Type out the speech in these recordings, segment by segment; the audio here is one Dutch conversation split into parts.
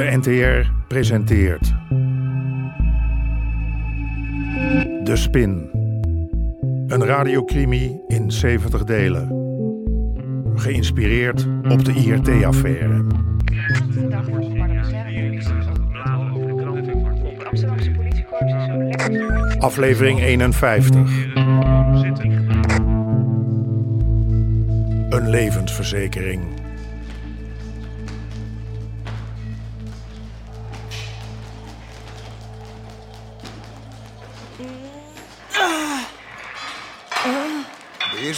De NTR presenteert. De Spin. Een radiocrimi in 70 delen. Geïnspireerd op de IRT-affaire. Aflevering 51. Een levensverzekering.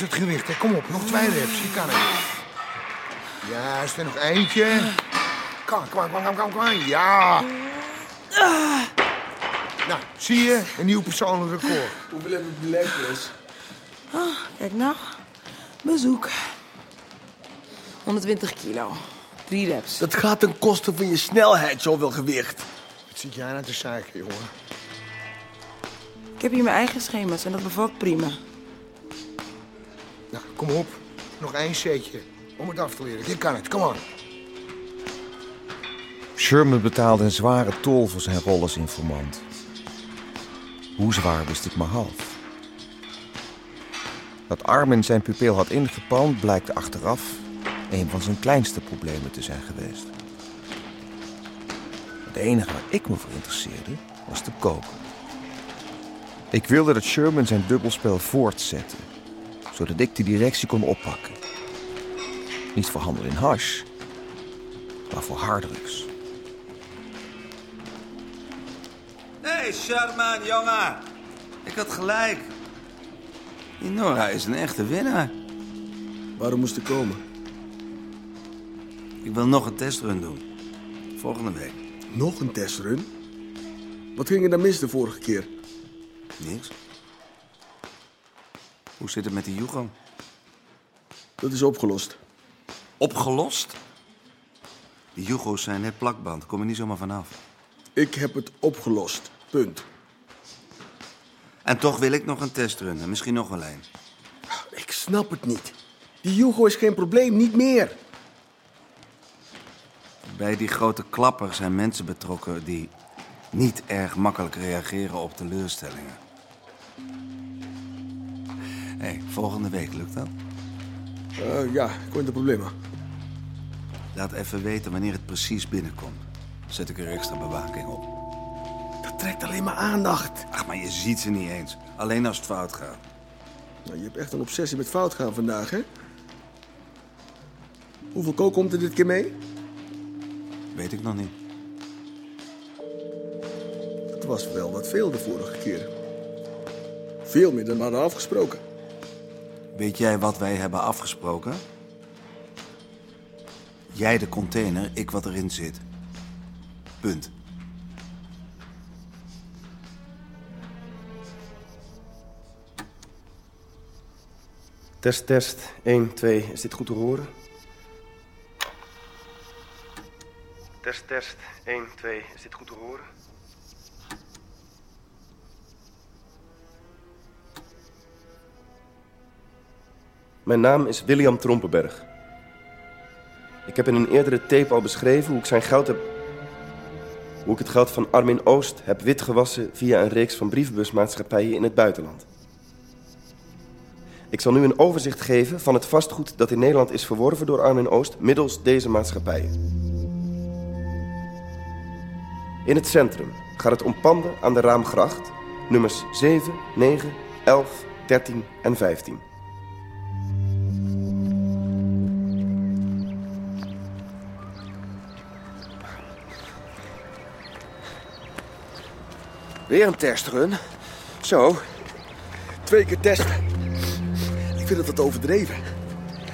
Het gewicht, hè. Kom op, nog twee reps. Je kan het. Juist, en nog eentje. Kom, kom, kom, kom, kom, kom. Ja. Nou, zie je? Een nieuw persoonlijk record. Hoeveel heb ik belegd, dus? Kijk nou, bezoek. 120 kilo. Drie reps. Dat gaat ten koste van je snelheid, zoveel gewicht. Wat zit jij nou te zeiken, jongen? Ik heb hier mijn eigen schema's en dat bevalt prima. Nou, kom op. Nog één setje. Om het af te leren. Je kan het, kom on. Sherman betaalde een zware tol voor zijn rol als informant. Hoe zwaar wist ik maar half. Dat Armin zijn pupil had ingepalmd blijkt achteraf een van zijn kleinste problemen te zijn geweest. Het enige waar ik me voor interesseerde was te koken. Ik wilde dat Sherman zijn dubbelspel voortzette, zodat ik de directie kon oppakken. Niet voor handel in hash, maar voor harddrugs. Hé, hey, Sherman, jongen. Ik had gelijk. Die Nora is een echte winnaar. Waarom moest ik komen? Ik wil nog een testrun doen. Volgende week. Nog een testrun? Wat ging er dan mis de vorige keer? Niks. Hoe zit het met die Hugo? Dat is opgelost. Opgelost? Die Hugo's zijn net plakband. Kom er niet zomaar vanaf. Ik heb het opgelost. Punt. En toch wil ik nog een testrun. En misschien nog wel een. Ik snap het niet. Die Hugo is geen probleem, niet meer. Bij die grote klapper zijn mensen betrokken die niet erg makkelijk reageren op teleurstellingen. Hey, volgende week lukt dat? Eh, ja, ik hoor de problemen. Laat even weten wanneer het precies binnenkomt. Zet ik er extra bewaking op. Dat trekt alleen maar aandacht. Ach, maar je ziet ze niet eens. Alleen als het fout gaat. Nou, je hebt echt een obsessie met fout gaan vandaag, hè? Hoeveel kook komt er dit keer mee? Weet ik nog niet. Het was wel wat veel de vorige keer. Veel meer dan we hadden afgesproken. Weet jij wat wij hebben afgesproken? Jij de container, ik wat erin zit. Punt. Test, test. 1, 2. Is dit goed te horen? Test, test. 1, 2. Is dit goed te horen? Mijn naam is William Trompenberg. Ik heb in een eerdere tape al beschreven hoe ik zijn geld heb... hoe ik het geld van Armin Oost heb witgewassen via een reeks van brievenbusmaatschappijen in het buitenland. Ik zal nu een overzicht geven van het vastgoed dat in Nederland is verworven door Armin Oost middels deze maatschappijen. In het centrum gaat het om panden aan de Raamgracht, nummers 7, 9, 11, 13 en 15. Weer een testrun? Zo. Twee keer testen. Ik vind het wat overdreven.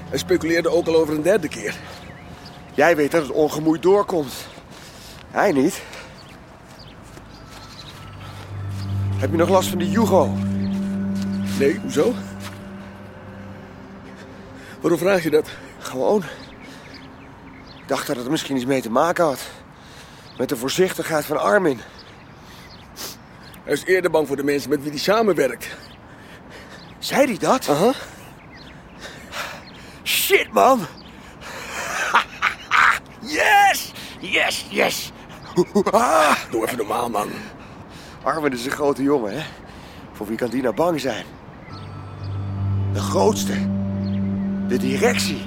Hij speculeerde ook al over een derde keer. Jij weet dat het ongemoeid doorkomt. Hij niet. Heb je nog last van die Hugo? Nee, hoezo? Waarom vraag je dat? Gewoon. Ik dacht dat het misschien iets mee te maken had. Met de voorzichtigheid van Armin. Hij is eerder bang voor de mensen met wie hij samenwerkt. Zei hij dat? Aha. Shit, man. yes! Yes, yes. Ah, doe even normaal, man. Armin is een grote jongen, hè? Voor wie kan die nou bang zijn? De grootste. De directie.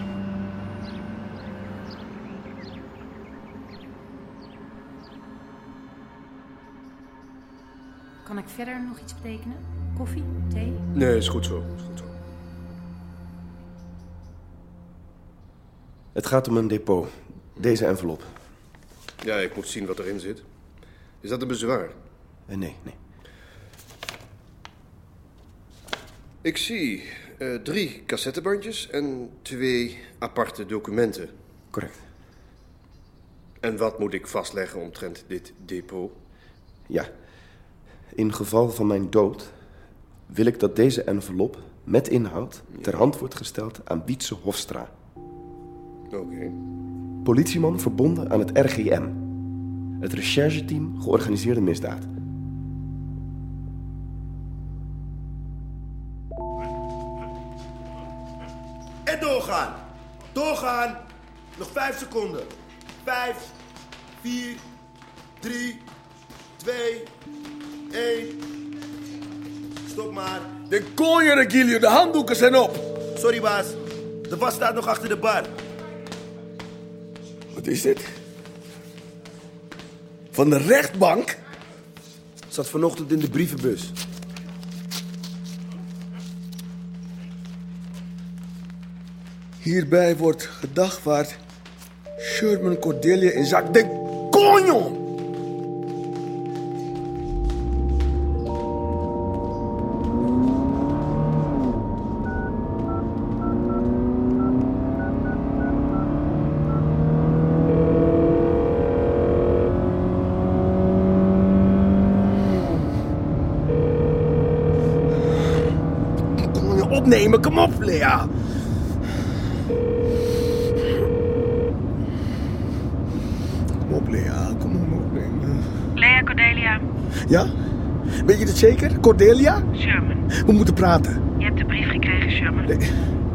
Verder nog iets betekenen? Koffie? Thee? Nee, is goed zo. Is goed zo. Het gaat om een depot. Deze envelop. Ja, ik moet zien wat erin zit. Is dat een bezwaar? Eh, nee, nee. Ik zie eh, drie cassettebandjes en twee aparte documenten. Correct. En wat moet ik vastleggen omtrent dit depot? Ja. In geval van mijn dood wil ik dat deze envelop met inhoud ter hand wordt gesteld aan Wietse Hofstra. Oké. Politieman verbonden aan het RGM. Het rechercheteam georganiseerde misdaad. En doorgaan. Doorgaan. Nog vijf seconden. Vijf, vier, drie, twee, één. Stop maar. De konje, Regilio, de handdoeken zijn op. Sorry, baas. De was staat nog achter de bar. Wat is dit? Van de rechtbank? Zat vanochtend in de brievenbus. Hierbij wordt gedagvaard Sherman Cordelia in zaak de konjo. Opnemen? Kom op, Lea. Kom op, Lea. Kom op, opnemen. Lea Cordelia, Ja? Weet je het zeker? Cordelia? Sherman. We moeten praten. Je hebt de brief gekregen, Sherman.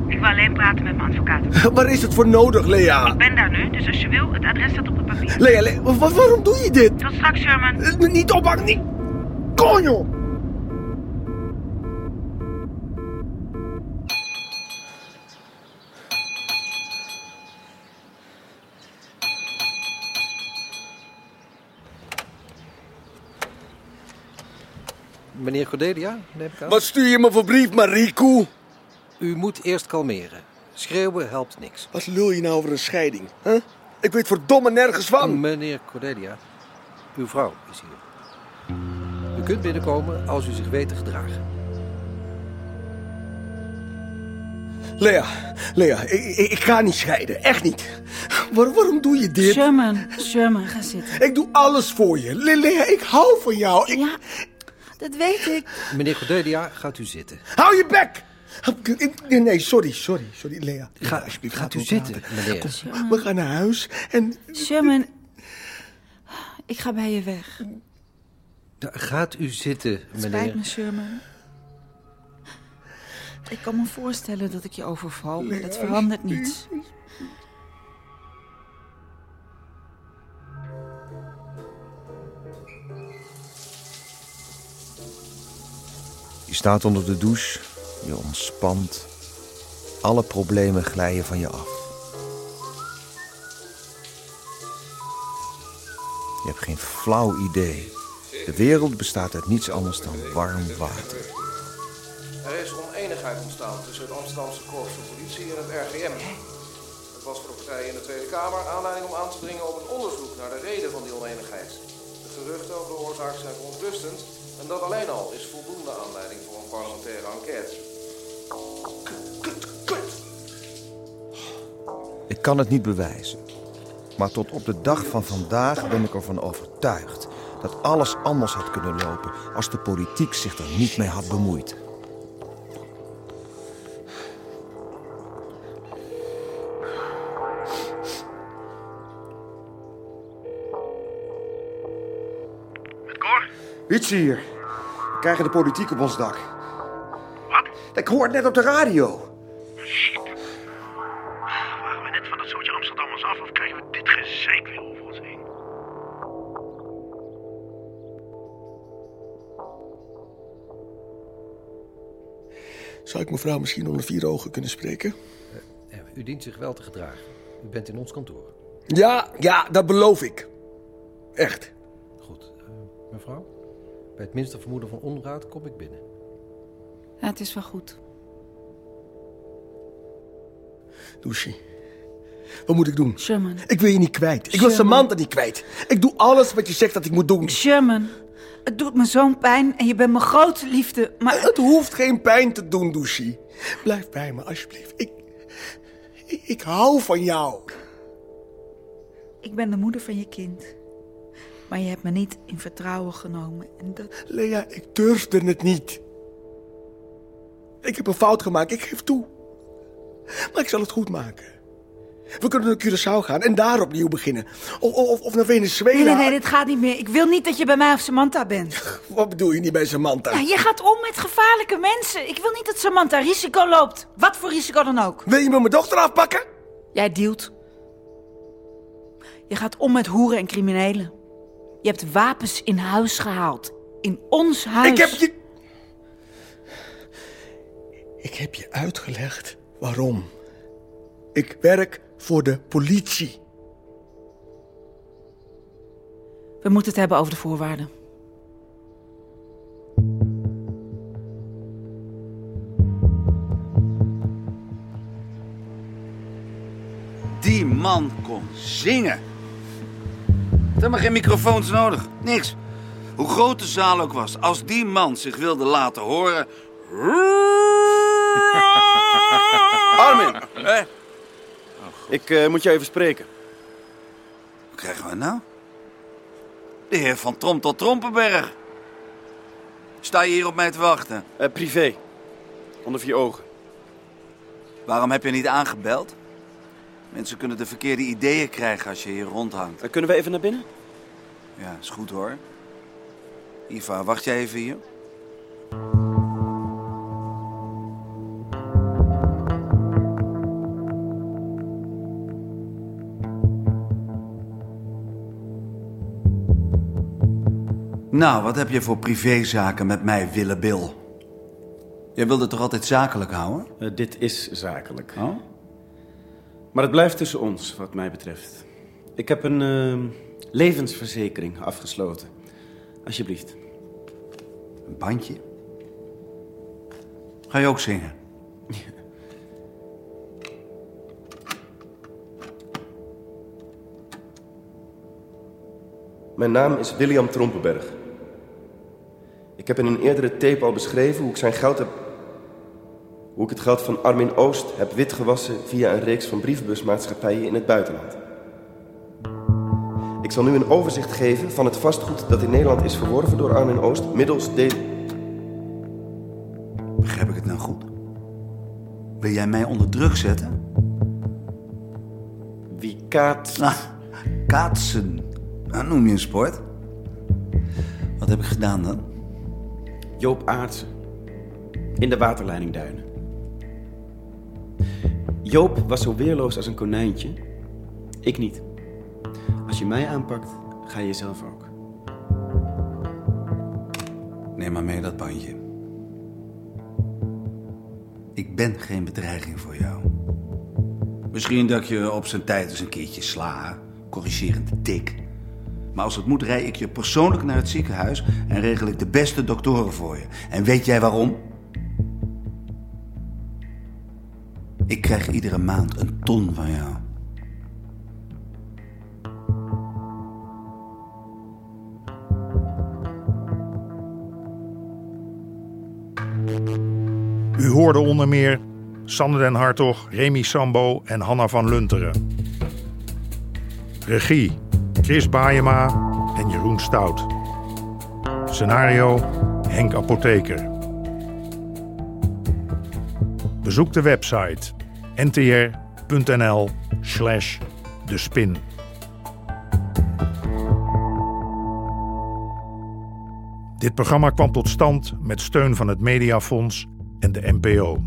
Ik wil alleen praten met mijn advocaat. Waar is het voor nodig, Lea? Ik ben daar nu, dus als je wil, het adres staat op het papier. Lea, Lea wa- wa- waarom doe je dit? Tot straks, Sherman. Eh, Niet ophangen, niet... Konjo! Meneer Cordelia, neem ik aan. Wat stuur je me voor brief, Mariku? U moet eerst kalmeren. Schreeuwen helpt niks. Wat lul je nou over een scheiding? Huh? Ik weet verdomme nergens van. Meneer Cordelia, uw vrouw is hier. U kunt binnenkomen als u zich weet te gedragen. Lea, Lea, ik, ik, ik ga niet scheiden. Echt niet. Waar- waarom doe je dit? Sherman, Sherman, ga zitten. Ik doe alles voor je. Le- Lea, ik hou van jou. Ik... Ja, dat weet ik. Meneer Cordelia, gaat u zitten. Hou je bek! Nee, sorry, sorry, sorry, Lea. Ga, alsjeblieft, gaat u zitten, meneer. Kom, we gaan naar huis en... Sherman, ik ga bij je weg. Gaat u zitten, Spijt meneer. me, Sherman. Ik kan me voorstellen dat ik je overval, maar dat verandert niets. Staat onder de douche, je ontspant. Alle problemen glijden van je af. Je hebt geen flauw idee. De wereld bestaat uit niets anders dan warm water. Er is oneenigheid ontstaan tussen het Amsterdamse Korps van Politie en het RGM. Het was voor de partijen in de Tweede Kamer aanleiding om aan te dringen op een onderzoek naar de reden van die oneenigheid. De geruchten over de oorzaak zijn verontrustend en dat alleen al is voldoende aanleiding voor een parlementaire enquête. Ik kan het niet bewijzen. Maar tot op de dag van vandaag ben ik ervan overtuigd dat alles anders had kunnen lopen als de politiek zich er niet mee had bemoeid. hoor. Hier. We krijgen de politiek op ons dak. Wat? Ik hoor het net op de radio. Shit. Waren we net van dat zootje Amsterdammers af of krijgen we dit gezeik weer over ons heen? Zou ik mevrouw misschien onder vier ogen kunnen spreken? U dient zich wel te gedragen. U bent in ons kantoor. Ja, ja, dat beloof ik. Echt. Goed. Mevrouw, bij het minste vermoeden van onraad kom ik binnen. Ja, het is wel goed. Douchie. Wat moet ik doen? Sherman. Ik wil je niet kwijt. Ik wil. Samantha niet kwijt. Ik doe alles wat je zegt dat ik moet doen. Sherman, het doet me zo'n pijn en je bent mijn grote liefde, maar... Het hoeft geen pijn te doen, Douchie. Blijf bij me, alsjeblieft. Ik, ik, ik hou van jou. Ik ben de moeder van je kind. Maar je hebt me niet in vertrouwen genomen. En dat... Lea, ik durfde het niet. Ik heb een fout gemaakt, ik geef toe. Maar ik zal het goed maken. We kunnen naar Curaçao gaan en daar opnieuw beginnen. Of, of, of naar Venezuela. Nee, nee, nee, dit gaat niet meer. Ik wil niet dat je bij mij of Samantha bent. Wat bedoel je niet bij Samantha? Ja, je gaat om met gevaarlijke mensen. Ik wil niet dat Samantha risico loopt. Wat voor risico dan ook. Wil je me mijn dochter afpakken? Jij dealt. Je gaat om met hoeren en criminelen. Je hebt wapens in huis gehaald. In ons huis. Ik heb je... Ik heb je uitgelegd waarom. Ik werk voor de politie. We moeten het hebben over de voorwaarden. Die man kon zingen. Helemaal geen microfoons nodig. Niks. Hoe groot de zaal ook was, als die man zich wilde laten horen. Armin! Eh, Ik eh, moet je even spreken. wat krijgen we nou? De heer van Trom tot Trompenberg. Sta je hier op mij te wachten? Eh, privé. Onder vier ogen. Waarom heb je niet aangebeld? Mensen kunnen de verkeerde ideeën krijgen als je hier rondhangt. Eh, kunnen we even naar binnen? Ja, is goed hoor. Iva, wacht jij even hier? Nou, wat heb je voor privézaken met mij, Wille Bill? Jij wilde toch altijd zakelijk houden? Eh, dit is zakelijk. Oh? Maar het blijft tussen ons, wat mij betreft. Ik heb een eh, levensverzekering afgesloten. Alsjeblieft. Een bandje? Ga je ook zingen? Mijn naam is William Trompenberg. Ik heb in een eerdere tape al beschreven hoe ik zijn geld heb... hoe ik het geld van Armin Oost heb witgewassen via een reeks van brievenbusmaatschappijen in het buitenland. Ik zal nu een overzicht geven van het vastgoed dat in Nederland is verworven door Armin Oost middels deze... Begrijp ik het nou goed? Wil jij mij onder druk zetten? Wie kaat... Ah, kaatsen. Nou, noem je een sport. Wat heb ik gedaan dan? Joop Aartsen. In de waterleidingduinen. Joop was zo weerloos als een konijntje. Ik niet. Als je mij aanpakt, ga je zelf ook. Neem maar mee dat bandje. Ik ben geen bedreiging voor jou. Misschien dat je op zijn tijd eens een keertje sla, corrigerend dik. Maar als het moet, rij ik je persoonlijk naar het ziekenhuis en regel ik de beste doktoren voor je. En weet jij waarom? Ik krijg iedere maand een ton van jou. U hoorde onder meer Sander den Hartog, Remy Sambo en Hanna van Lunteren. Regie Chris Baayema en Jeroen Stout. Scenario Henk Apotheker. Bezoek de website ntr.nl slash de spin. Dit programma kwam tot stand met steun van het Mediafonds en de NPO.